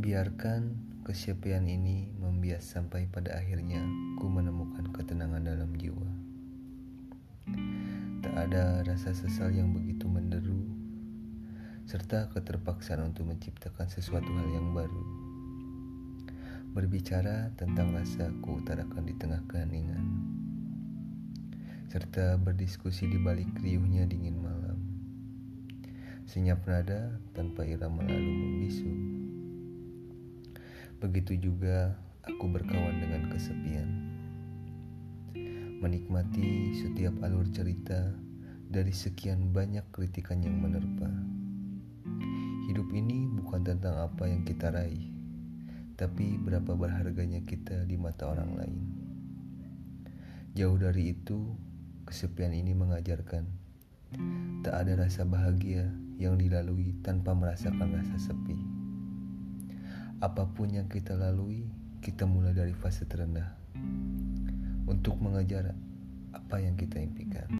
Biarkan kesepian ini membias sampai pada akhirnya ku menemukan ketenangan dalam jiwa. Tak ada rasa sesal yang begitu menderu, serta keterpaksaan untuk menciptakan sesuatu hal yang baru. Berbicara tentang rasa ku utarakan di tengah keheningan, serta berdiskusi di balik riuhnya dingin malam. Senyap nada tanpa irama lalu membisu. Begitu juga aku berkawan dengan kesepian. Menikmati setiap alur cerita dari sekian banyak kritikan yang menerpa. Hidup ini bukan tentang apa yang kita raih, tapi berapa berharganya kita di mata orang lain. Jauh dari itu, kesepian ini mengajarkan tak ada rasa bahagia yang dilalui tanpa merasakan rasa sepi. Apa pun yang kita lalui, kita mulai dari fase terendah untuk mengejar apa yang kita impikan.